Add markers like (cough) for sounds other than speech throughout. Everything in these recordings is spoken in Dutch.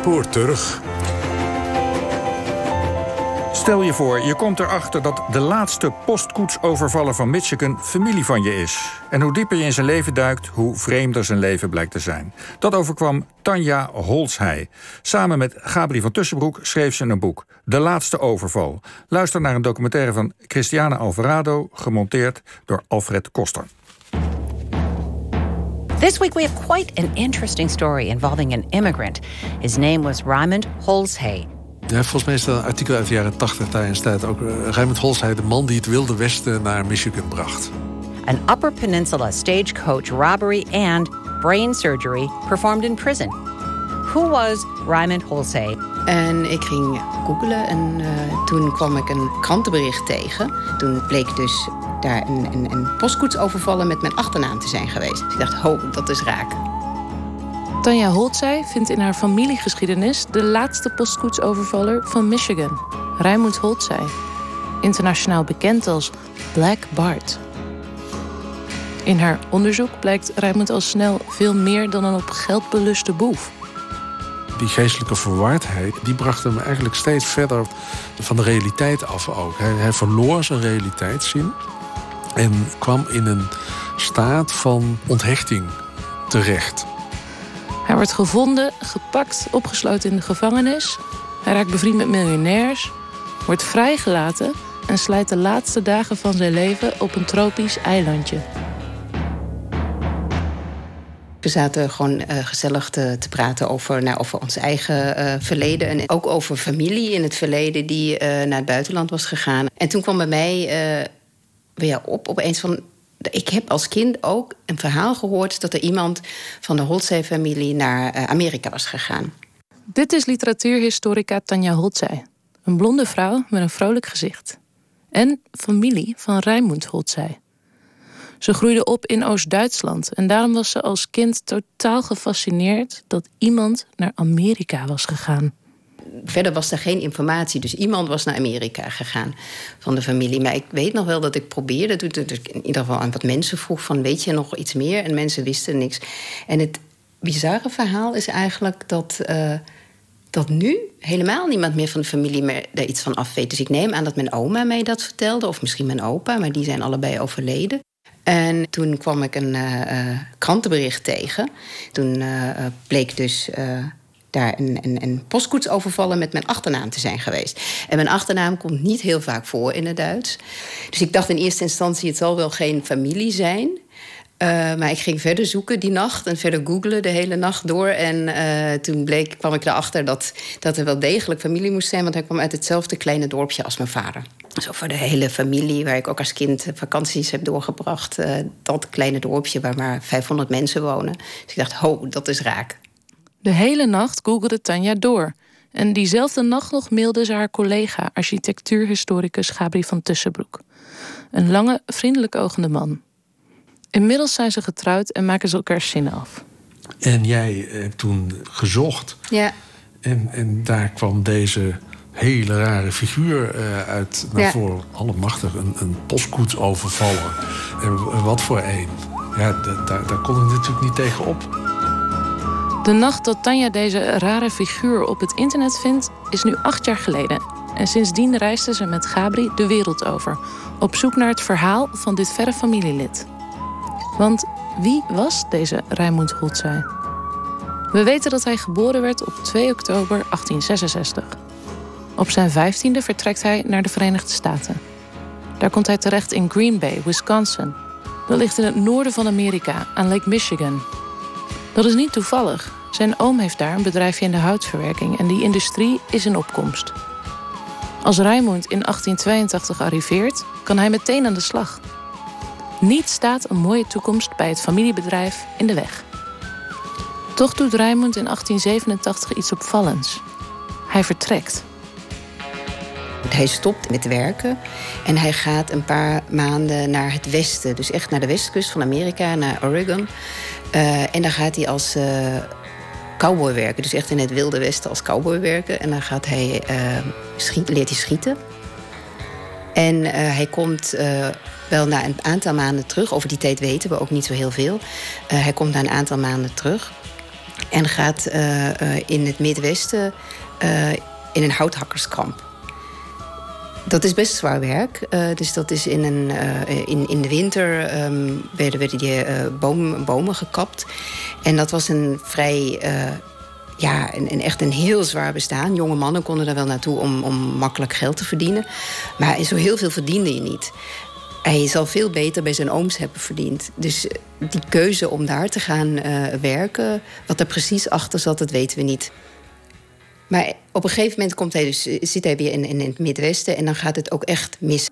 spoor terug. Stel je voor, je komt erachter dat de laatste postkoetsovervaller van Michigan familie van je is. En hoe dieper je in zijn leven duikt, hoe vreemder zijn leven blijkt te zijn. Dat overkwam Tanja Holshey. Samen met Gabri van Tussenbroek schreef ze een boek, De Laatste Overval. Luister naar een documentaire van Christiane Alvarado, gemonteerd door Alfred Koster. This week we have quite an interesting story involving an immigrant. His name was Raymond Holshey. Ja, volgens mij is dat een artikel uit de jaren 80 daarin staat ook uh, Raymond Holshey, de man die het Wilde Westen naar Michigan bracht. An Upper Peninsula stagecoach robbery and brain surgery performed in prison. Who was Raymond Holsey? En ik ging googlen en uh, toen kwam ik een krantenbericht tegen. Toen bleek dus daar een, een, een postkoets overvallen met mijn achternaam te zijn geweest. Dus ik dacht, ho, dat is raak. Tanja Holtzij vindt in haar familiegeschiedenis de laatste postkoetsovervaller van Michigan, Raymond Holtzij. Internationaal bekend als Black Bart. In haar onderzoek blijkt Raymond al snel veel meer dan een op geld beluste boef. Die geestelijke verwardheid die bracht hem eigenlijk steeds verder van de realiteit af ook. Hij, hij verloor zijn realiteitszin en kwam in een staat van onthechting terecht. Hij wordt gevonden, gepakt, opgesloten in de gevangenis. Hij raakt bevriend met miljonairs, wordt vrijgelaten en slijt de laatste dagen van zijn leven op een tropisch eilandje. We zaten gewoon uh, gezellig te, te, praten over, nou, over ons eigen uh, verleden. En ook over familie in het verleden die uh, naar het buitenland was gegaan. En toen kwam bij mij weer op opeens van... Ik heb als kind ook een verhaal gehoord... dat er iemand van de Holtzey-familie naar Amerika was gegaan. Dit is literatuurhistorica Tanja Holtzey. Een blonde vrouw met een vrolijk gezicht. En familie van Raimund Holtzey. Ze groeide op in Oost-Duitsland en daarom was ze als kind totaal gefascineerd dat iemand naar Amerika was gegaan. Verder was er geen informatie, dus iemand was naar Amerika gegaan van de familie. Maar ik weet nog wel dat ik probeerde, toen ik in ieder geval aan wat mensen vroeg: van weet je nog iets meer? En mensen wisten niks. En het bizarre verhaal is eigenlijk dat. Uh, dat nu helemaal niemand meer van de familie meer daar iets van af weet. Dus ik neem aan dat mijn oma mij dat vertelde, of misschien mijn opa, maar die zijn allebei overleden. En toen kwam ik een uh, krantenbericht tegen. Toen bleek dus daar een, een, een postkoets overvallen met mijn achternaam te zijn geweest. En mijn achternaam komt niet heel vaak voor in het Duits. Dus ik dacht in eerste instantie, het zal wel geen familie zijn. Uh, maar ik ging verder zoeken die nacht en verder googlen de hele nacht door. En uh, toen bleek, kwam ik erachter dat, dat er wel degelijk familie moest zijn... want hij kwam uit hetzelfde kleine dorpje als mijn vader. Zo voor de hele familie, waar ik ook als kind vakanties heb doorgebracht. Uh, dat kleine dorpje waar maar 500 mensen wonen. Dus ik dacht, ho, dat is raak. De hele nacht googelde Tanja door. En diezelfde nacht nog mailde ze haar collega, architectuurhistoricus Gabri van Tussenbroek. Een lange, vriendelijk ogende man. Inmiddels zijn ze getrouwd en maken ze elkaar zinnen af. En jij hebt toen gezocht. Ja. En, en daar kwam deze hele rare figuur uh, uit naar ja. voren. Allemachtig, een, een postkoets overvallen. En wat voor een. Ja, daar, daar kon ik natuurlijk niet tegen op. De nacht dat Tanja deze rare figuur op het internet vindt, is nu acht jaar geleden. En sindsdien reisde ze met Gabri de wereld over. Op zoek naar het verhaal van dit verre familielid. Want wie was deze Raimund Holtzij? We weten dat hij geboren werd op 2 oktober 1866. Op zijn vijftiende vertrekt hij naar de Verenigde Staten. Daar komt hij terecht in Green Bay, Wisconsin. Dat ligt in het noorden van Amerika, aan Lake Michigan. Dat is niet toevallig. Zijn oom heeft daar een bedrijfje in de houtverwerking en die industrie is in opkomst. Als Raimund in 1882 arriveert, kan hij meteen aan de slag. Niet staat een mooie toekomst bij het familiebedrijf in de weg. Toch doet Raimund in 1887 iets opvallends. Hij vertrekt. Hij stopt met werken en hij gaat een paar maanden naar het westen. Dus echt naar de westkust van Amerika, naar Oregon. Uh, en dan gaat hij als uh, cowboy werken. Dus echt in het wilde westen als cowboy werken. En dan gaat hij, uh, schiet, leert hij schieten. En hij komt wel na een aantal maanden terug. Over die tijd weten we ook niet zo heel veel. hij komt na een aantal maanden terug. En gaat in het Midwesten in een houthakkerskamp. Dat is best zwaar werk. dus dat is in, een, in, in de winter um, werden, die boom, bomen gekapt. En dat was een vrij ja, en, echt een heel zwaar bestaan. Jonge mannen konden daar wel naartoe om, om makkelijk geld te verdienen. Maar zo heel veel verdiende je niet. Hij zal veel beter bij zijn ooms hebben verdiend. Dus eh, die keuze om daar te gaan uh, werken, wat er precies achter zat, dat weten we niet. Maar op een gegeven moment komt hij dus, eh, zit hij weer in, in, het Midwesten en dan gaat het ook echt mis.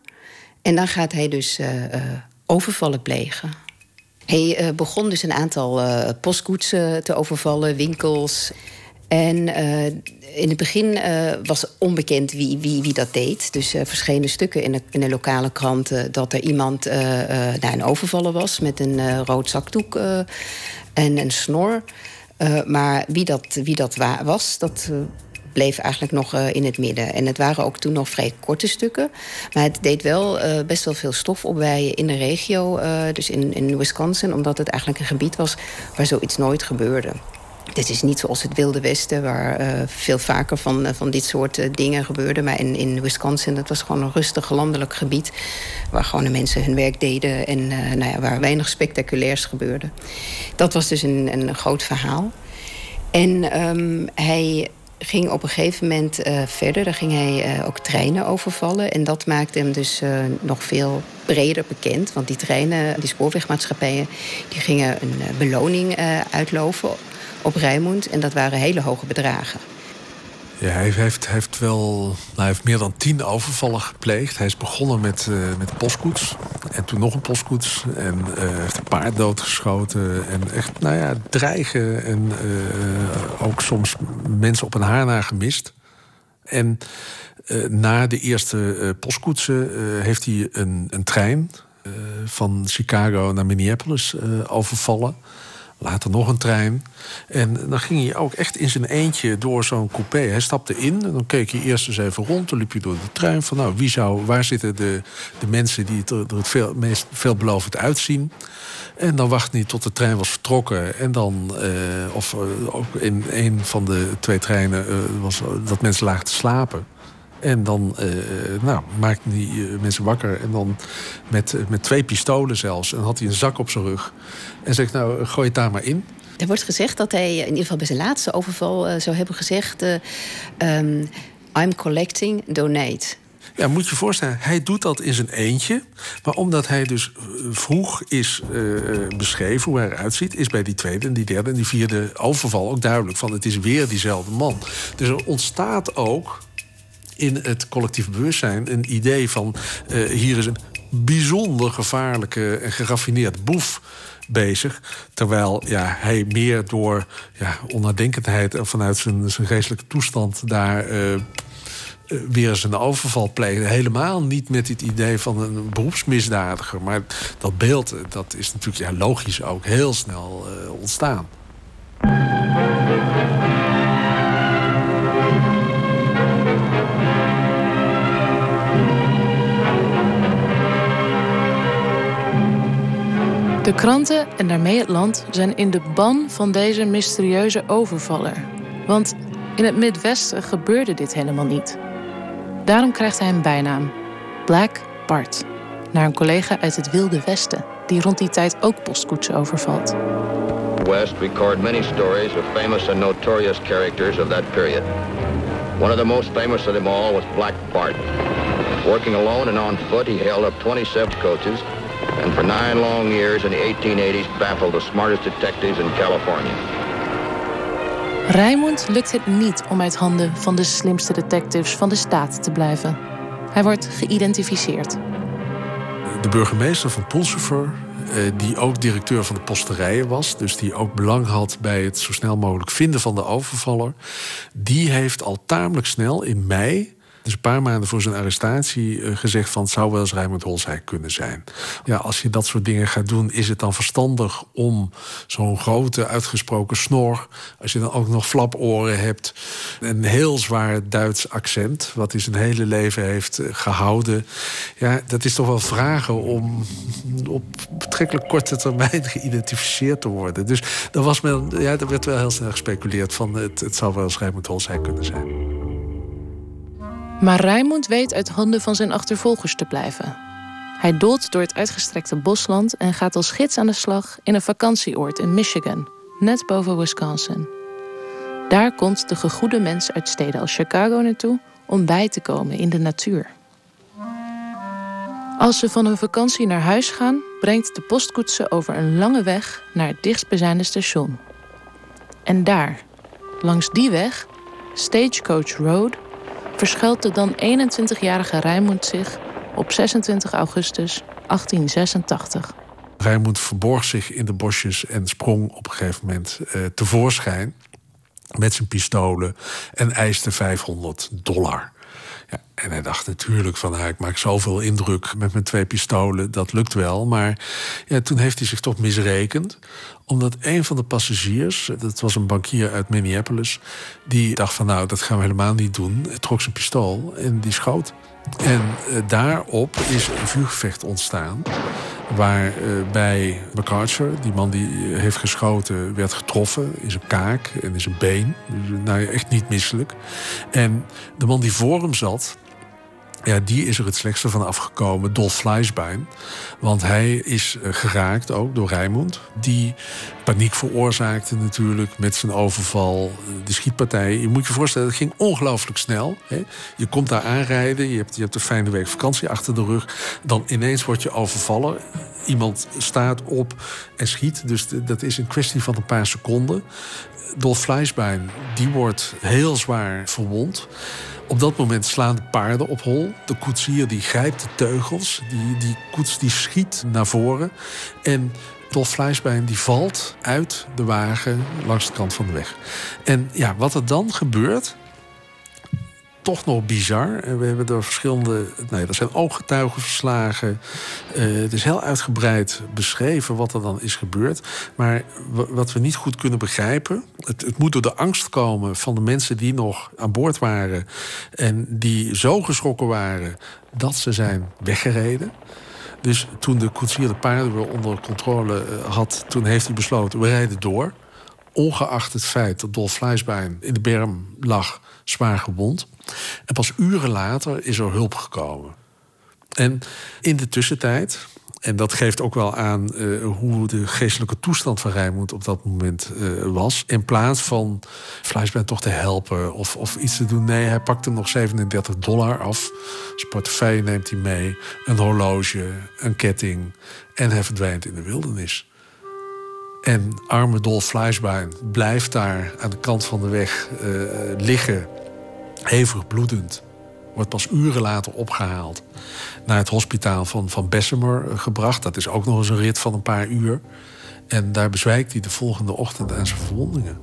En dan gaat hij dus uh, overvallen plegen. Hij begon dus een aantal postkoetsen te overvallen, winkels. En uh, in het begin uh, was onbekend wie, wie, wie dat deed. Dus er uh, verschenen stukken in de, in de lokale kranten dat er iemand naar een overvallen was met een rood zakdoek en een snor. maar wie dat, wie dat was, dat bleef eigenlijk nog in het midden. En het waren ook toen nog vrij korte stukken. Maar het deed wel best wel veel stof opwijen in de regio, dus in, in Wisconsin, omdat het eigenlijk een gebied was waar zoiets nooit gebeurde. Dit is niet zoals het Wilde Westen, waar veel vaker van, van dit soort dingen gebeurde. Maar in, in Wisconsin, dat was gewoon een rustig landelijk gebied... waar gewoon de mensen hun werk deden en nou ja, waar weinig spectaculairs gebeurde. Dat was dus een, een groot verhaal. En um, hij ging op een gegeven moment verder. Daar ging hij ook treinen overvallen. En dat maakte hem dus nog veel breder bekend. Want die treinen, die spoorwegmaatschappijen... die gingen een beloning uitloven op Rijnmond. En dat waren hele hoge bedragen. Ja, hij heeft, heeft wel nou, hij heeft meer dan tien overvallen gepleegd. Hij is begonnen met, uh, met postkoets. En toen nog een postkoets. En uh, heeft een paard doodgeschoten. En echt, nou ja, dreigen. En uh, ook soms mensen op een haar na gemist. En na de eerste postkoetsen heeft hij een, een trein... van Chicago naar Minneapolis overvallen... Later nog een trein. En dan ging hij ook echt in zijn eentje door zo'n coupé. Hij stapte in en dan keek hij eerst eens even rond. Dan liep je door de trein van nou, wie zou, waar zitten de, de mensen die het er het veel, meest veelbelovend uitzien. En dan wachtte hij tot de trein was vertrokken. En dan, eh, of uh, ook in een van de twee treinen, uh, was dat mensen lagen te slapen. En dan uh, nou, maakte hij uh, mensen wakker. En dan met, met twee pistolen zelfs. En had hij een zak op zijn rug. En zegt, nou, gooi het daar maar in. Er wordt gezegd dat hij in ieder geval bij zijn laatste overval uh, zou hebben gezegd... Um, I'm collecting, donate. Ja, moet je je voorstellen, hij doet dat in zijn eentje. Maar omdat hij dus vroeg is uh, beschreven hoe hij eruit ziet... is bij die tweede en die derde en die vierde overval ook duidelijk... van het is weer diezelfde man. Dus er ontstaat ook in het collectief bewustzijn een idee van... Uh, hier is een bijzonder gevaarlijke en geraffineerd boef bezig. Terwijl ja, hij meer door ja, onnadenkendheid... en vanuit zijn, zijn geestelijke toestand daar... Uh, weer eens een overval plegen. Helemaal niet met het idee van een beroepsmisdadiger. Maar dat beeld dat is natuurlijk ja, logisch ook heel snel ontstaan. De kranten en daarmee het land zijn in de ban van deze mysterieuze overvaller. Want in het Midwesten gebeurde dit helemaal niet. Daarom krijgt hij een bijnaam: Black Bart. Naar een collega uit het Wilde Westen, die rond die tijd ook postkoetsen overvalt. West record many stories of famous and notorious characters of that period. One of the most famous of them all was Black Bart. Working alone and on foot, he held up 27 coaches and for nine long years in the 1880s baffled the smartest detectives in California. Raymond lukt het niet om uit handen van de slimste detectives van de staat te blijven. Hij wordt geïdentificeerd. De burgemeester van Pulsifer, eh, die ook directeur van de posterijen was... dus die ook belang had bij het zo snel mogelijk vinden van de overvaller... die heeft al tamelijk snel in mei Dus een paar maanden voor zijn arrestatie uh, gezegd van... het zou wel eens Raymond Holzij kunnen zijn. Ja, als je dat soort dingen gaat doen... is het dan verstandig om zo'n grote uitgesproken snor... als je dan ook nog flaporen hebt... een heel zwaar Duits accent... wat hij zijn hele leven heeft uh, gehouden... ja, dat is toch wel vragen om op betrekkelijk korte termijn (laughs) geïdentificeerd te worden. Dus daar, was men, ja, daar werd wel heel snel gespeculeerd van... het, het zou wel eens Raymond Holzij kunnen zijn. Maar Raymond weet uit handen van zijn achtervolgers te blijven. Hij dolt door het uitgestrekte bosland en gaat als gids aan de slag in een vakantieoord in Michigan, net boven Wisconsin. Daar komt de gegoede mens uit steden als Chicago naartoe om bij te komen in de natuur. Als ze van hun vakantie naar huis gaan, brengt de postkoets ze over een lange weg naar het dichtstbijzijnde station. En daar, langs die weg, Stagecoach Road, verschuilt de dan 21-jarige Rijmond zich op 26 augustus 1886. Rijmond verborg zich in de bosjes en sprong op een gegeven moment uh, tevoorschijn met zijn pistolen en eiste 500 dollar. En hij dacht natuurlijk van, nou, ik maak zoveel indruk met mijn twee pistolen, dat lukt wel. Maar ja, toen heeft hij zich toch misrekend omdat een van de passagiers, dat was een bankier uit Minneapolis, die dacht van nou, dat gaan we helemaal niet doen. Trok zijn pistool en die schoot. En uh, daarop is een vuurgevecht ontstaan. Waarbij uh, MacArthur, die man die heeft geschoten, werd getroffen in zijn kaak en in zijn been. Dus, nou, echt niet misselijk. En de man die voor hem zat, ja, die is er het slechtste van afgekomen, Dolf Fleischbein. Want hij is eh, geraakt ook door Rijmond. Die paniek veroorzaakte natuurlijk met zijn overval, eh, de schietpartij. Je moet je voorstellen, het ging ongelooflijk snel. Hè? Je komt daar aanrijden, je hebt, je hebt een fijne week vakantie achter de rug. Dan ineens word je overvallen. Iemand staat op en schiet. Dus dat is een kwestie van een paar seconden. Dolf Fleischbein, die wordt heel zwaar verwond. Op dat moment slaan de paarden op hol. De koetsier die grijpt de teugels. Die, die koets die schiet naar voren. En Dolf Fleischbein die valt uit de wagen langs de kant van de weg. En ja, wat er dan gebeurt, toch nog bizar. We hebben er verschillende. Nee, er zijn ooggetuigenverslagen. Uh, het is heel uitgebreid beschreven wat er dan is gebeurd. Maar wat we niet goed kunnen begrijpen. Het, het, moet door de angst komen van de mensen die nog aan boord waren. En die zo geschrokken waren dat ze zijn weggereden. Dus toen de koetsier de paarden weer onder controle eh, had, toen heeft hij besloten: we rijden door. Ongeacht het feit dat Dolf Fleischbein in de berm lag, zwaar gewond. En pas uren later is er hulp gekomen. En in de tussentijd, en dat geeft ook wel aan uh, hoe de geestelijke toestand van Rijnmond op dat moment uh, was. In plaats van Fleischbein toch te helpen of, of iets te doen. Nee, hij pakt hem nog 37 dollar af. Zijn portefeuille neemt hij mee. Een horloge, een ketting. En hij verdwijnt in de wildernis. En arme Dolf Fleischbein blijft daar aan de kant van de weg uh, liggen hevig bloedend. Wordt pas uren later opgehaald. Naar het hospitaal van, van Bessemer eh, gebracht. Dat is ook nog eens een rit van een paar uur. En daar bezwijkt hij de volgende ochtend aan zijn verwondingen.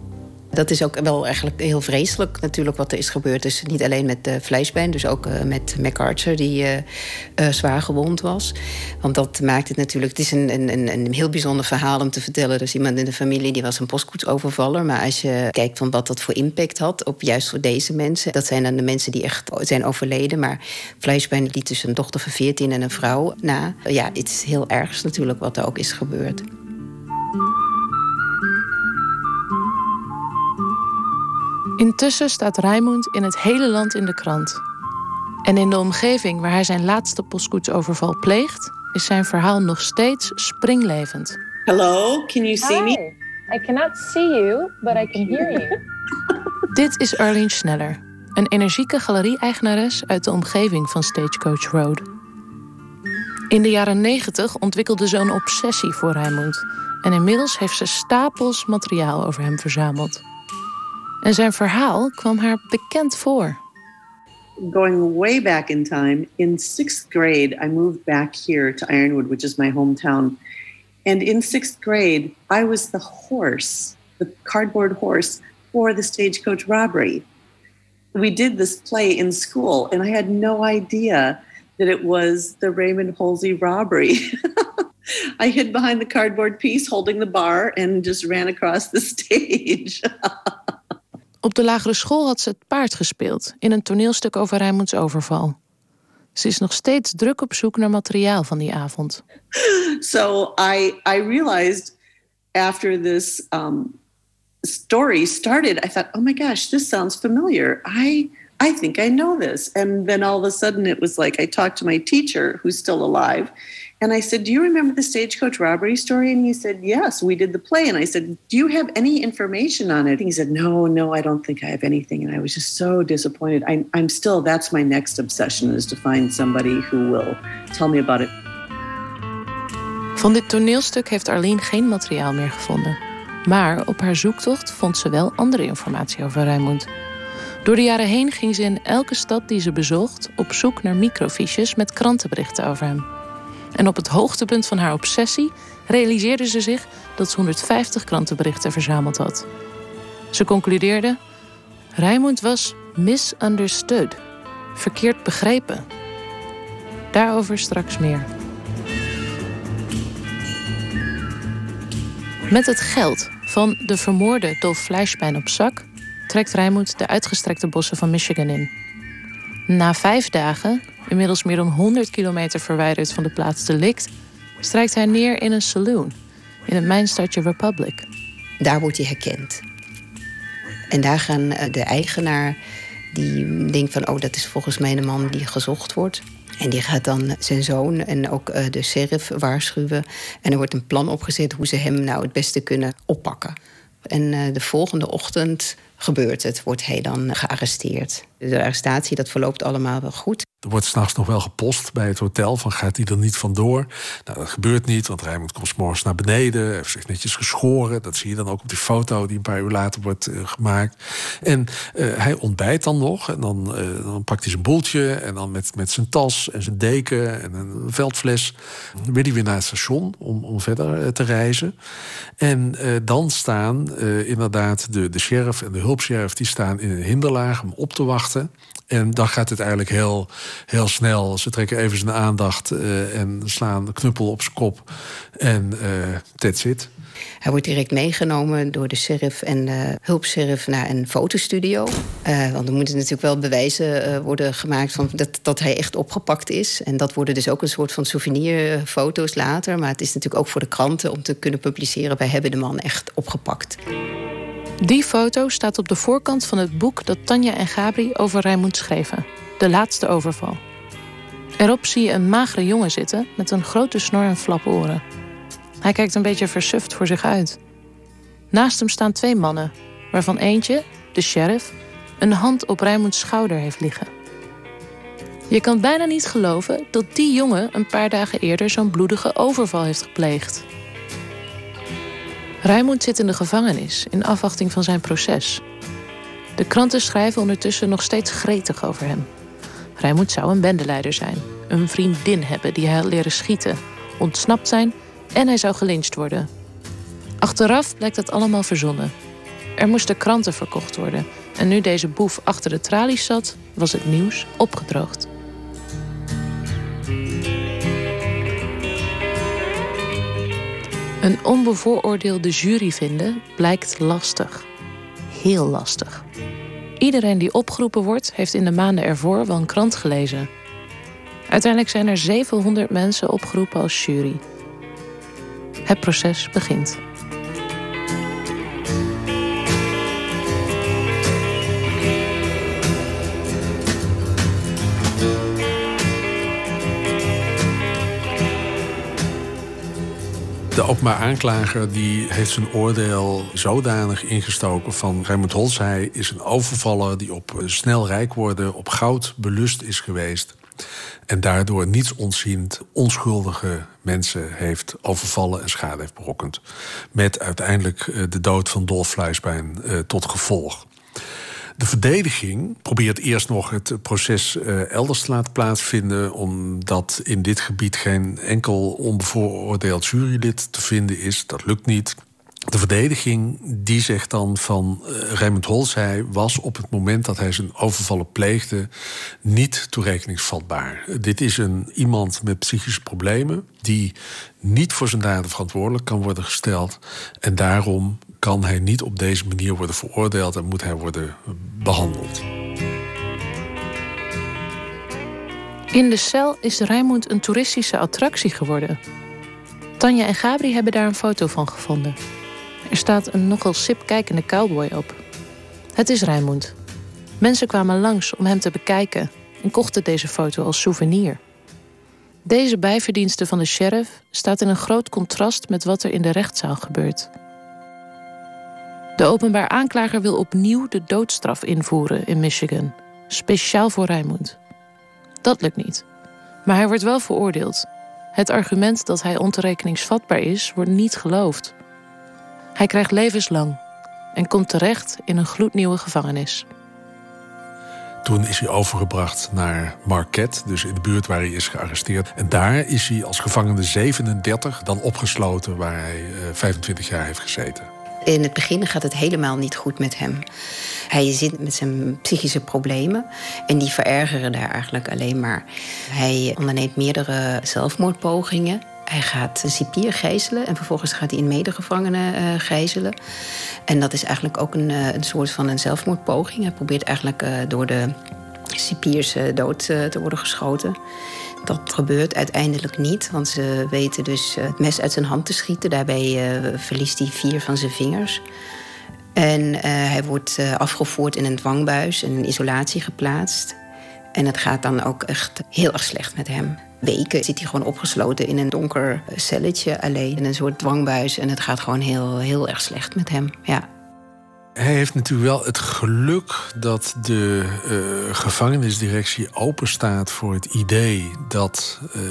Dat is ook wel eigenlijk heel vreselijk natuurlijk wat er is gebeurd. Dus niet alleen met de Fleischbein, dus ook uh, met MacArthur... die uh, zwaar gewond was. Want dat maakt het natuurlijk... Het is een, een, een heel bijzonder verhaal om te vertellen. Dus iemand in de familie die was een postkoetsovervaller. Maar als je kijkt van wat dat voor impact had... op juist voor deze mensen... dat zijn dan de mensen die echt zijn overleden. Maar Fleischbein liet dus een dochter van 14 en een vrouw na. Ja, het is heel erg natuurlijk wat er ook is gebeurd. Intussen staat Raymond in het hele land in de krant. En in de omgeving waar hij zijn laatste postkoetsoverval pleegt, is zijn verhaal nog steeds springlevend. Hello, can you see Hi. me? I cannot see you, but I can hear you. (laughs) Dit is Arlene Sneller, een energieke galerie-eigenares uit de omgeving van Stagecoach Road. In de jaren 90 ontwikkelde ze een obsessie voor Raymond. En inmiddels heeft ze stapels materiaal over hem verzameld. En zijn verhaal kwam haar bekend voor. Going way back in time, in sixth grade, I moved back here to Ironwood, which is my hometown. And in sixth grade, I was the horse, the cardboard horse for the stagecoach robbery. we did this play in school, and I had no idea that it was the Raymond Halsey robbery. (laughs) I hid behind the cardboard piece holding the bar and just ran across the (laughs) stage. (laughs) Op de lagere school had ze het paard gespeeld in een toneelstuk over Rijmonds overval. Ze is nog steeds druk op zoek naar materiaal van die avond. So I I realized after this um, story started, I thought, oh my gosh, this sounds familiar. I I think I know this. And then all of a sudden it was like I talked to my teacher who's still alive. And I said, Do you remember the stagecoach robbery story? And he said, Yes, we did the play. And I said, Do you have any information on it? And he said, No, no, I don't think I have anything. And I was just so disappointed. I, I'm still, that's my next obsession is to find somebody who will tell me about it. Van dit toneelstuk heeft Arlene geen materiaal meer gevonden. Maar op haar zoektocht vond ze wel andere informatie over Raymond. Door de jaren heen ging ze in elke stad die ze bezocht op zoek naar microfiches met krantenberichten over hem. En op het hoogtepunt van haar obsessie realiseerde ze zich dat ze 150 krantenberichten verzameld had. Ze concludeerde: Raymond was misunderstood, verkeerd begrepen. Daarover straks meer. Met het geld van de vermoorde Dolf Fleischbein op zak trekt Rijmoed de uitgestrekte bossen van Michigan in. Na vijf dagen, inmiddels meer dan 100 kilometer verwijderd van de plaats delict, strijkt hij neer in een saloon in het mijnstadje Republic. Daar wordt hij herkend. En daar gaan eh, de eigenaar, die denkt van... oh, dat is volgens mij de man die gezocht wordt. En die gaat dan zijn zoon en ook eh, de sheriff waarschuwen. En er wordt een plan opgezet hoe ze hem nou het beste kunnen oppakken. En eh, de volgende ochtend gebeurt het, wordt hij dan gearresteerd. De arrestatie, dat verloopt allemaal wel goed. Er wordt s'nachts nog wel gepost bij het hotel van gaat hij er niet vandoor? Nou, dat gebeurt niet, want Rijmond komt morgens naar beneden, heeft zich netjes geschoren. Dat zie je dan ook op die foto die een paar uur later wordt uh, gemaakt. En uh, hij ontbijt dan nog en dan, uh, dan pakt hij zijn boeltje en dan met, met zijn tas en zijn deken en een veldfles wil hij weer naar het station om, om verder te reizen. En dan staan inderdaad de, de sheriff en de hulpsheriff die staan in een hinderlaag om op te wachten. En dan gaat het eigenlijk heel, heel snel. Ze trekken even zijn aandacht uh, en slaan de knuppel op zijn kop. En uh, that's it. Hij wordt direct meegenomen door de sheriff en de hulpsheriff naar een fotostudio. Uh, want er moeten natuurlijk wel bewijzen uh, worden gemaakt van dat, dat hij echt opgepakt is. En dat worden dus ook een soort van souvenirfoto's later. Maar het is natuurlijk ook voor de kranten om te kunnen publiceren: wij hebben de man echt opgepakt. Die foto staat op de voorkant van het boek dat Tanja en Gabri over Rijmoed schreven. De laatste overval. Erop zie je een magere jongen zitten met een grote snor en flaporen. Hij kijkt een beetje versuft voor zich uit. Naast hem staan twee mannen, waarvan eentje, de sheriff, een hand op Rijmoeds schouder heeft liggen. Je kan bijna niet geloven dat die jongen een paar dagen eerder zo'n bloedige overval heeft gepleegd. Rijmoed zit in de gevangenis in afwachting van zijn proces. De kranten schrijven ondertussen nog steeds gretig over hem. Rijmoed zou een bendeleider zijn, een vriendin hebben die hij had leren schieten, ontsnapt zijn en hij zou gelyncht worden. Achteraf blijkt dat allemaal verzonnen. Er moesten kranten verkocht worden en nu deze boef achter de tralies zat, was het nieuws opgedroogd. Een onbevooroordeelde jury vinden blijkt lastig. Heel lastig. Iedereen die opgeroepen wordt, heeft in de maanden ervoor wel een krant gelezen. Uiteindelijk zijn er 700 mensen opgeroepen als jury. Het proces begint. De openbaar aanklager die heeft zijn oordeel zodanig ingestoken van Raymond Holzheij is een overvaller die op snel rijk worden, op goud belust is geweest. En daardoor niets ontziend onschuldige mensen heeft overvallen en schade heeft berokkend. Met uiteindelijk de dood van Dolf Fluisbein tot gevolg. De verdediging probeert eerst nog het proces uh, elders te laten plaatsvinden, omdat in dit gebied geen enkel onbevooroordeeld jurylid te vinden is. Dat lukt niet. De verdediging die zegt dan van uh, Raymond Holzheij was op het moment dat hij zijn overvallen pleegde niet toerekeningsvatbaar. Dit is een iemand met psychische problemen die niet voor zijn daden verantwoordelijk kan worden gesteld en daarom kan hij niet op deze manier worden veroordeeld en moet hij worden behandeld. In de cel is Rijmond een toeristische attractie geworden. Tanja en Gabri hebben daar een foto van gevonden. Er staat een nogal sip kijkende cowboy op. Het is Rijmond. Mensen kwamen langs om hem te bekijken en kochten deze foto als souvenir. Deze bijverdienste van de sheriff staat in een groot contrast met wat er in de rechtszaal gebeurt. De openbaar aanklager wil opnieuw de doodstraf invoeren in Michigan, speciaal voor Rijmond. Dat lukt niet. Maar hij wordt wel veroordeeld. Het argument dat hij ontoerekeningsvatbaar is, wordt niet geloofd. Hij krijgt levenslang en komt terecht in een gloednieuwe gevangenis. Toen is hij overgebracht naar Marquette, dus in de buurt waar hij is gearresteerd. En daar is hij als gevangene 37 dan opgesloten, waar hij 25 eh, jaar heeft gezeten. In het begin gaat het helemaal niet goed met hem. Hij zit met zijn psychische problemen en die verergeren daar eigenlijk alleen maar. Hij onderneemt meerdere zelfmoordpogingen. Hij gaat een cipier gijzelen en vervolgens gaat hij een medegevangene uh, gijzelen. En dat is eigenlijk ook een, uh, een soort van een zelfmoordpoging. Hij probeert eigenlijk uh, door de cipiers dood te worden geschoten. Dat gebeurt uiteindelijk niet, want ze weten dus het mes uit zijn hand te schieten. Daarbij verliest hij vier van zijn vingers. En hij wordt afgevoerd in een dwangbuis en in isolatie geplaatst. En het gaat dan ook echt heel erg slecht met hem weken zit hij gewoon opgesloten in een donker celletje alleen. In een soort dwangbuis. En het gaat gewoon heel, heel erg slecht met hem. Ja. Hij heeft natuurlijk wel het geluk dat de uh, gevangenisdirectie openstaat voor het idee dat uh,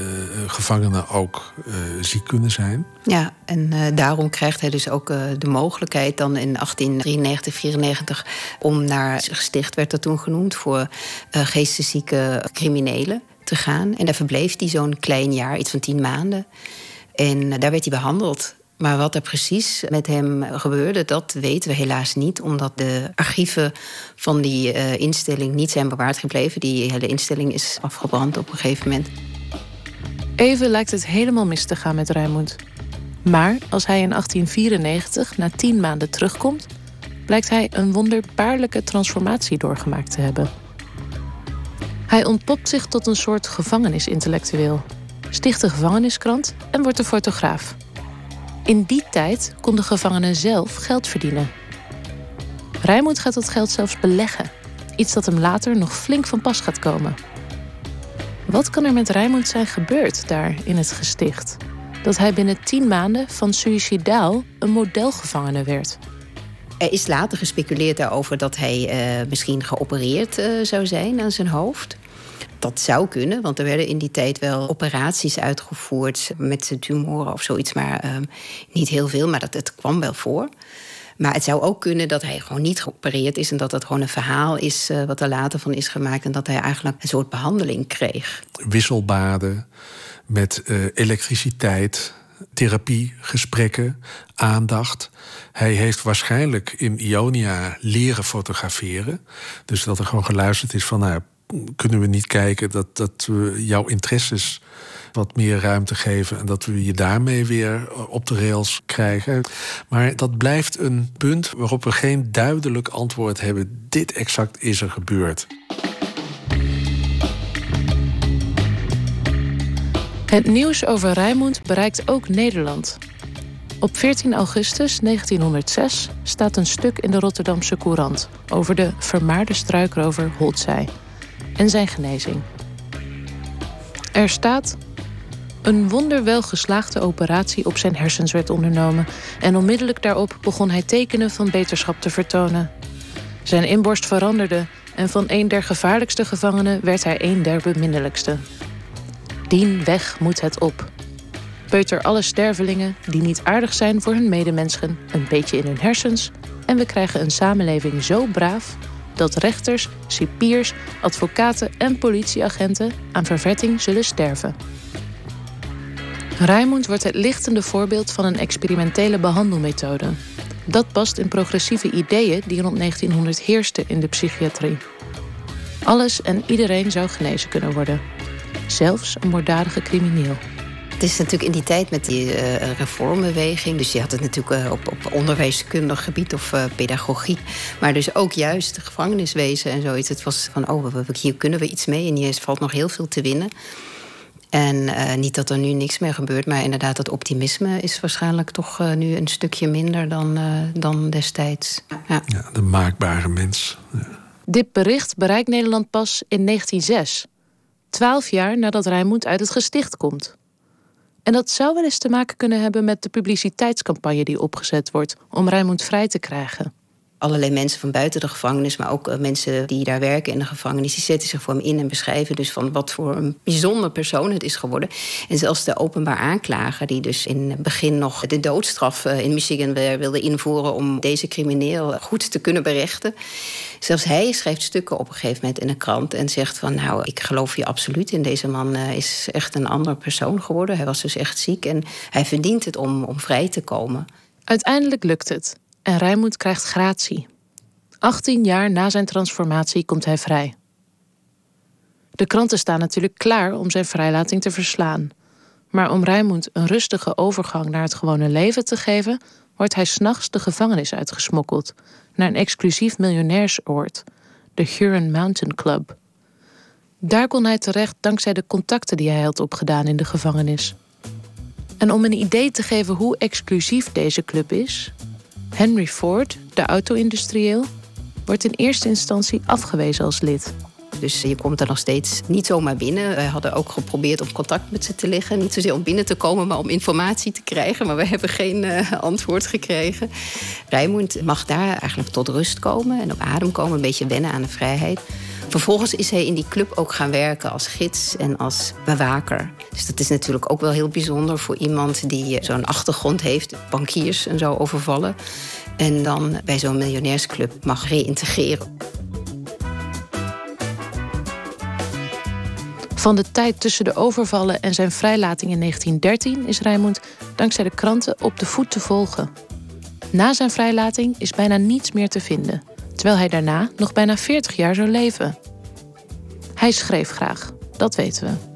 gevangenen ook uh, ziek kunnen zijn. Ja, en daarom krijgt hij dus ook de mogelijkheid dan in 1893, 94 om naar gesticht werd dat toen genoemd voor geesteszieke criminelen te gaan. En daar verbleef hij zo'n klein jaar, iets van tien maanden. En daar werd hij behandeld. Maar wat er precies met hem gebeurde, dat weten we helaas niet. Omdat de archieven van die uh, instelling niet zijn bewaard gebleven. Die hele instelling is afgebrand op een gegeven moment. Even lijkt het helemaal mis te gaan met Rijmond. Maar als hij in 1894 na tien maanden terugkomt, blijkt hij een wonderbaarlijke transformatie doorgemaakt te hebben. Hij ontpopt zich tot een soort gevangenisintellectueel, sticht een gevangeniskrant en wordt een fotograaf. In die tijd konden gevangenen zelf geld verdienen. Rijmoed gaat dat geld zelfs beleggen, iets dat hem later nog flink van pas gaat komen. Wat kan er met Rijmoed zijn gebeurd daar in het gesticht? Dat hij binnen tien maanden van suicidaal een modelgevangene werd. Er is later gespeculeerd daarover dat hij uh, misschien geopereerd uh, zou zijn aan zijn hoofd. Dat zou kunnen, want er werden in die tijd wel operaties uitgevoerd met tumoren of zoiets, maar uh, niet heel veel, maar dat, het kwam wel voor. Maar het zou ook kunnen dat hij gewoon niet geopereerd is en dat het gewoon een verhaal is uh, wat er later van is gemaakt en dat hij eigenlijk een soort behandeling kreeg. Wisselbaden met elektriciteit, therapie, gesprekken, aandacht. Hij heeft waarschijnlijk in Ionia leren fotograferen. Dus dat er gewoon geluisterd is van, nou, kunnen we niet kijken dat, dat we jouw interesses wat meer ruimte geven en dat we je daarmee weer op de rails krijgen. Maar dat blijft een punt waarop we geen duidelijk antwoord hebben. Dit exact is er gebeurd. Het nieuws over Rijmond bereikt ook Nederland. Op 14 augustus 1906 staat een stuk in de Rotterdamse Courant over de vermaarde struikrover Holtzij en zijn genezing. Er staat. Een wonderwel geslaagde operatie op zijn hersens werd ondernomen en onmiddellijk daarop begon hij tekenen van beterschap te vertonen. Zijn inborst veranderde en van een der gevaarlijkste gevangenen werd hij een der beminnelijkste. Dien weg moet het op. Peuter alle stervelingen die niet aardig zijn voor hun medemenschen een beetje in hun hersens en we krijgen een samenleving zo braaf dat rechters, cipiers, advocaten en politieagenten aan vervetting zullen sterven. Raimund wordt het lichtende voorbeeld van een experimentele behandelmethode. Dat past in progressieve ideeën die rond 1900 heersten in de psychiatrie. Alles en iedereen zou genezen kunnen worden. Zelfs een moorddadige crimineel. Het is natuurlijk in die tijd met die uh, reformbeweging. Dus je had het natuurlijk uh, op, op onderwijskundig gebied of uh, pedagogiek. Maar dus ook juist gevangeniswezen en zoiets. Het was van, oh, hier kunnen we iets mee. En hier valt nog heel veel te winnen. En niet dat er nu niks meer gebeurt, maar inderdaad, dat optimisme is waarschijnlijk toch nu een stukje minder dan, dan destijds. Ja. ja. de maakbare mens. Ja. Dit bericht bereikt Nederland pas in 1906. Twaalf jaar nadat Rijnmond uit het gesticht komt. En dat zou wel eens te maken kunnen hebben met de publiciteitscampagne die opgezet wordt om Rijnmond vrij te krijgen allerlei mensen van buiten de gevangenis, maar ook eh, mensen die daar werken in de gevangenis, die zetten zich voor hem in en beschrijven dus van wat voor een bijzonder persoon het is geworden. En zelfs de openbaar aanklager, die dus in het begin nog de doodstraf eh, in Michigan wilde invoeren om deze crimineel goed te kunnen berechten. Zelfs hij schrijft stukken op een gegeven moment in een krant en zegt van nou, ik geloof je absoluut in deze man uh, is echt een andere persoon geworden. Hij was dus echt ziek en hij verdient het om, om vrij te komen. Uiteindelijk lukt het en Rijmoed krijgt gratie. 18 jaar na zijn transformatie komt hij vrij. De kranten staan natuurlijk klaar om zijn vrijlating te verslaan. Maar om Rijmoed een rustige overgang naar het gewone leven te geven, wordt hij s'nachts de gevangenis uitgesmokkeld naar een exclusief miljonairsoord, de Huron Mountain Club. Daar kon hij terecht dankzij de contacten die hij had opgedaan in de gevangenis. En om een idee te geven hoe exclusief deze club is, Henry Ford, de auto-industrieel, wordt in eerste instantie afgewezen als lid. Dus je komt er nog steeds niet zomaar binnen. Wij hadden ook geprobeerd om contact met ze te leggen. Niet zozeer om binnen te komen, maar om informatie te krijgen. Maar we hebben geen uh, antwoord gekregen. Rijmond mag daar eigenlijk tot rust komen en op adem komen. Een beetje wennen aan de vrijheid. Vervolgens is hij in die club ook gaan werken als gids en als bewaker. Dus dat is natuurlijk ook wel heel bijzonder voor iemand die eh, zo'n achtergrond heeft, bankiers en zo overvallen. En dan bij zo'n miljonairsclub mag reïntegreren. Van de tijd tussen de overvallen en zijn vrijlating in 1913 is Rijmond dankzij de kranten op de voet te volgen. Na zijn vrijlating is bijna niets meer te vinden terwijl hij daarna nog bijna 40 jaar zou leven. Hij schreef graag, dat weten we.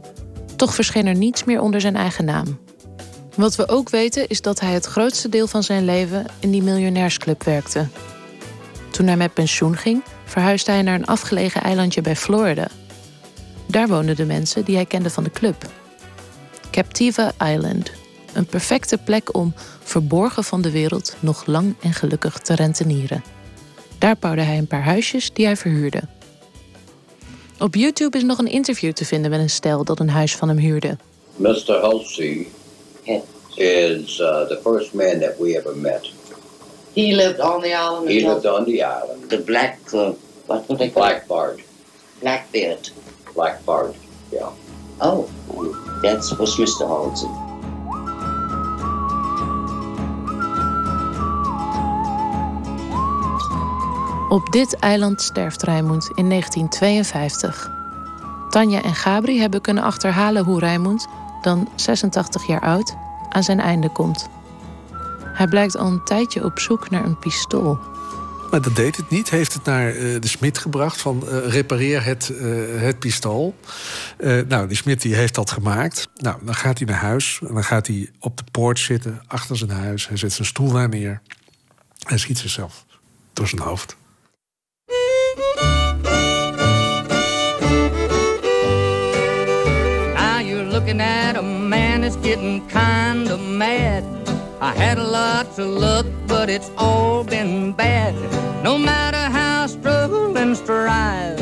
Toch verscheen er niets meer onder zijn eigen naam. Wat we ook weten is dat hij het grootste deel van zijn leven in die miljonairsclub werkte. Toen hij met pensioen ging, verhuisde hij naar een afgelegen eilandje bij Florida. Daar woonden de mensen die hij kende van de club. Captiva Island, een perfecte plek om, verborgen van de wereld, nog lang en gelukkig te rentenieren. Daar bouwde hij een paar huisjes die hij verhuurde. Op YouTube is nog een interview te vinden met een stel dat een huis van hem huurde. Mr. Halsey is uh, the first man that we ever met. He lived on the island. He lived on the island. The black, uh, what would they call Black Bart. Blackbeard. Black Bart, yeah. Oh, that was Mr. Halsey. Op dit eiland sterft Rijmond in 1952. Tanja en Gabri hebben kunnen achterhalen hoe Rijmond, dan 86 jaar oud, aan zijn einde komt. Hij blijkt al een tijdje op zoek naar een pistool. Maar dat deed het niet. Heeft het naar uh, de smid gebracht van uh, repareer het, uh, het pistool. nou, die smid die heeft dat gemaakt. Nou, dan gaat hij naar huis. En dan gaat hij op de poort zitten, achter zijn huis. Hij zet zijn stoel daar neer. Hij schiet zichzelf door zijn hoofd. Looking at a man that's getting kinda mad. I had a lot to look, but it's all been bad. No matter how I struggle and strive,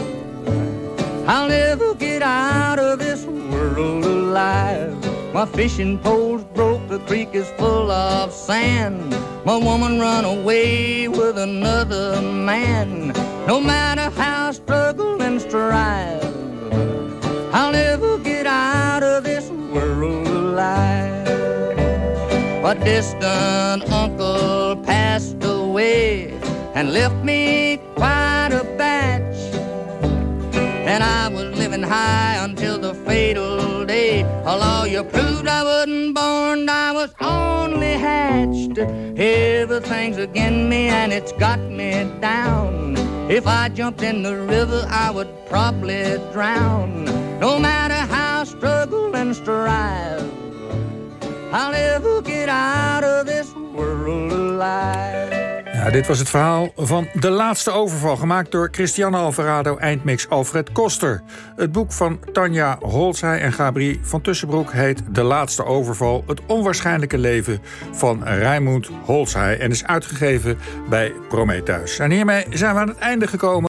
I'll never get out of this world alive. My fishing pole's broke, the creek is full of sand. My woman run away with another man. No matter how I struggle and strive, I'll never get out of this world alive. A distant uncle passed away and left me quite a batch. And I was living high until the fatal day. A lawyer proved I wasn't born, I was only hatched. Everything's against me and it's got me down. If I jumped in the river, I would probably drown. No matter how I struggle and strive, I'll never get out of this world alive. Dit was het verhaal van De Laatste Overval, gemaakt door Cristiano Alvarado, eindmix Alfred Koster. Het boek van Tanja Holzij en Gabri van Tussenbroek heet De Laatste Overval, het onwaarschijnlijke leven van Raimund Holzij en is uitgegeven bij Prometheus. En hiermee zijn we aan het einde gekomen